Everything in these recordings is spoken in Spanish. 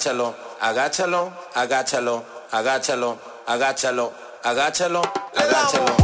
Agáchalo, agáchalo, agáchalo, agáchalo, agáchalo, agáchalo, agáchalo.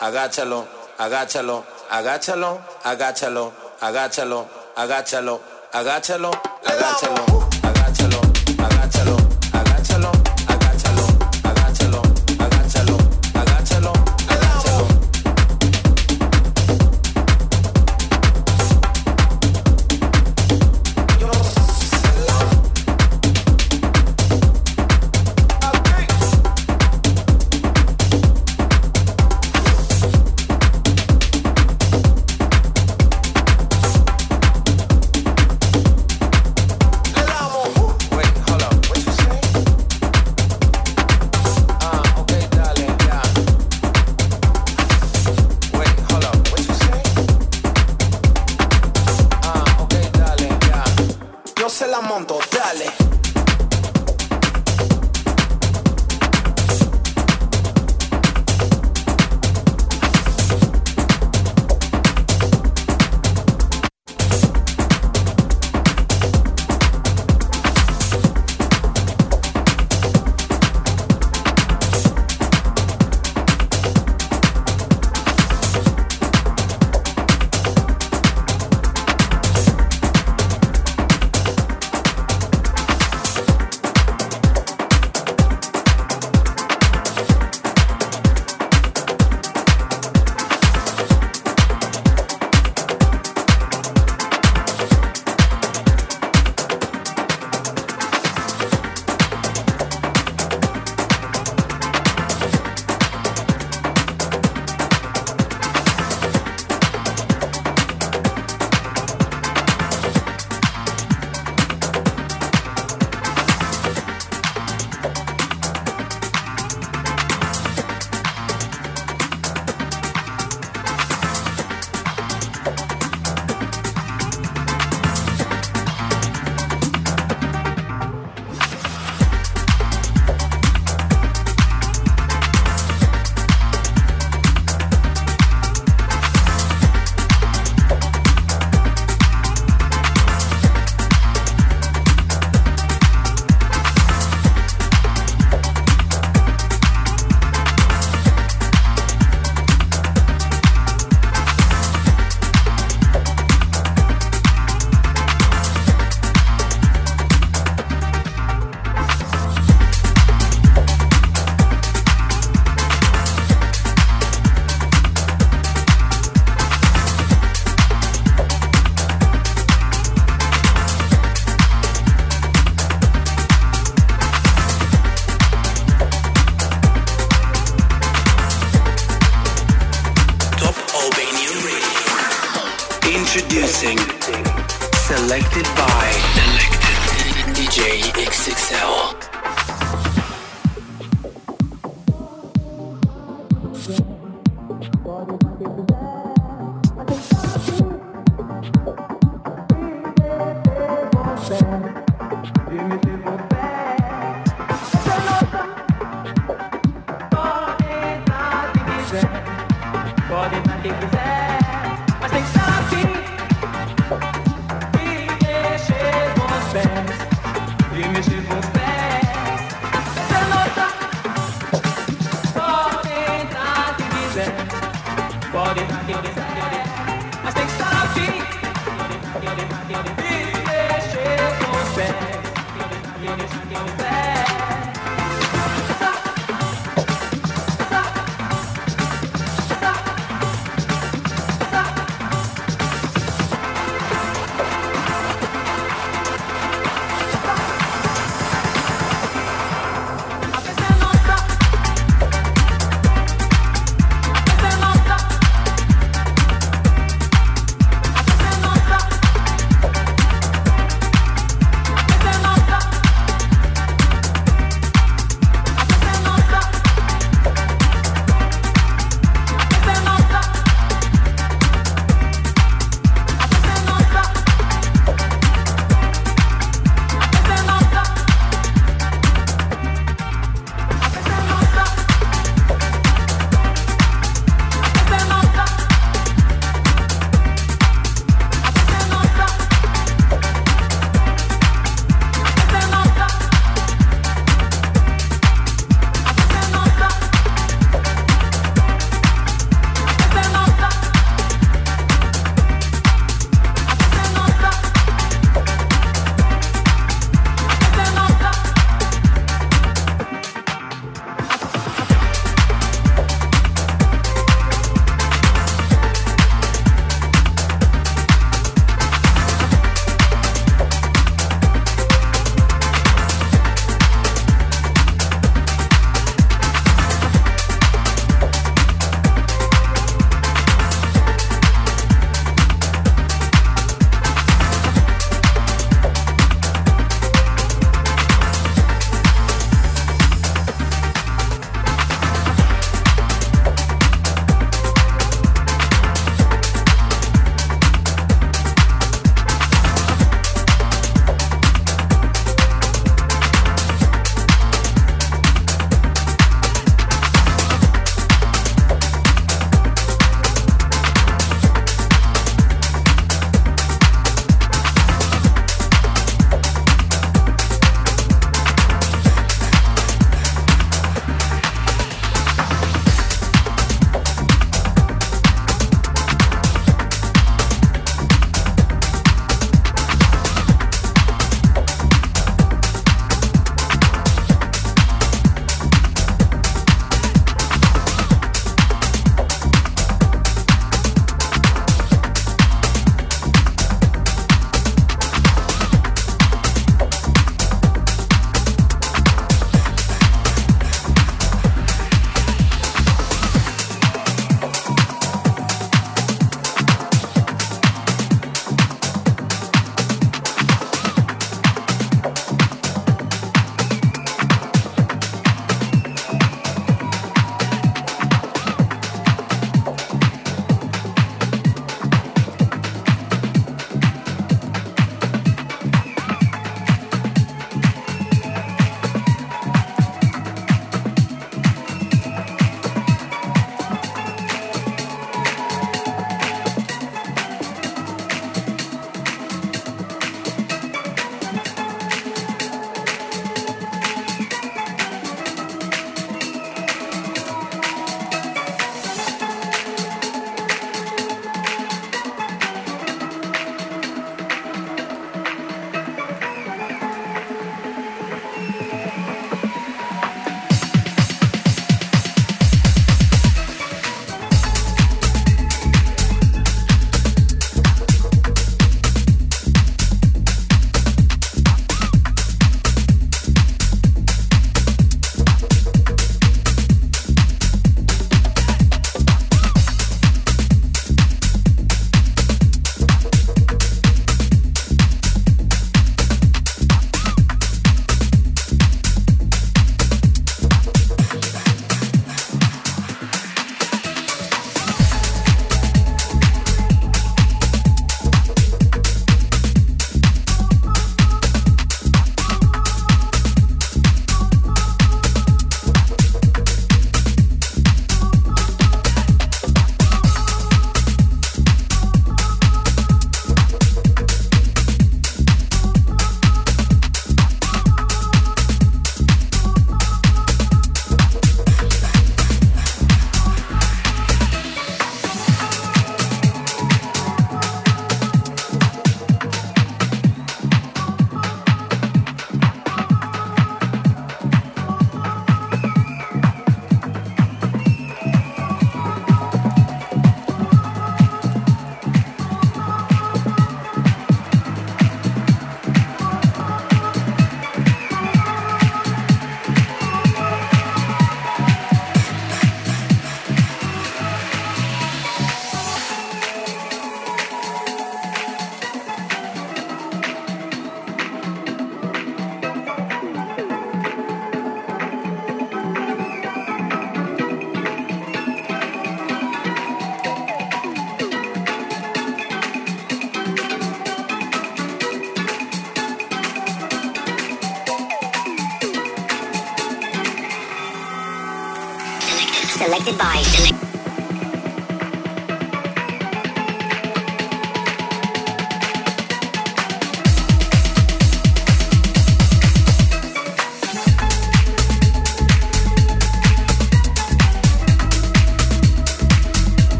Agáchalo, agáchalo, agáchalo, agáchalo, agáchalo, agáchalo, agáchalo, agáchalo. again. What is this?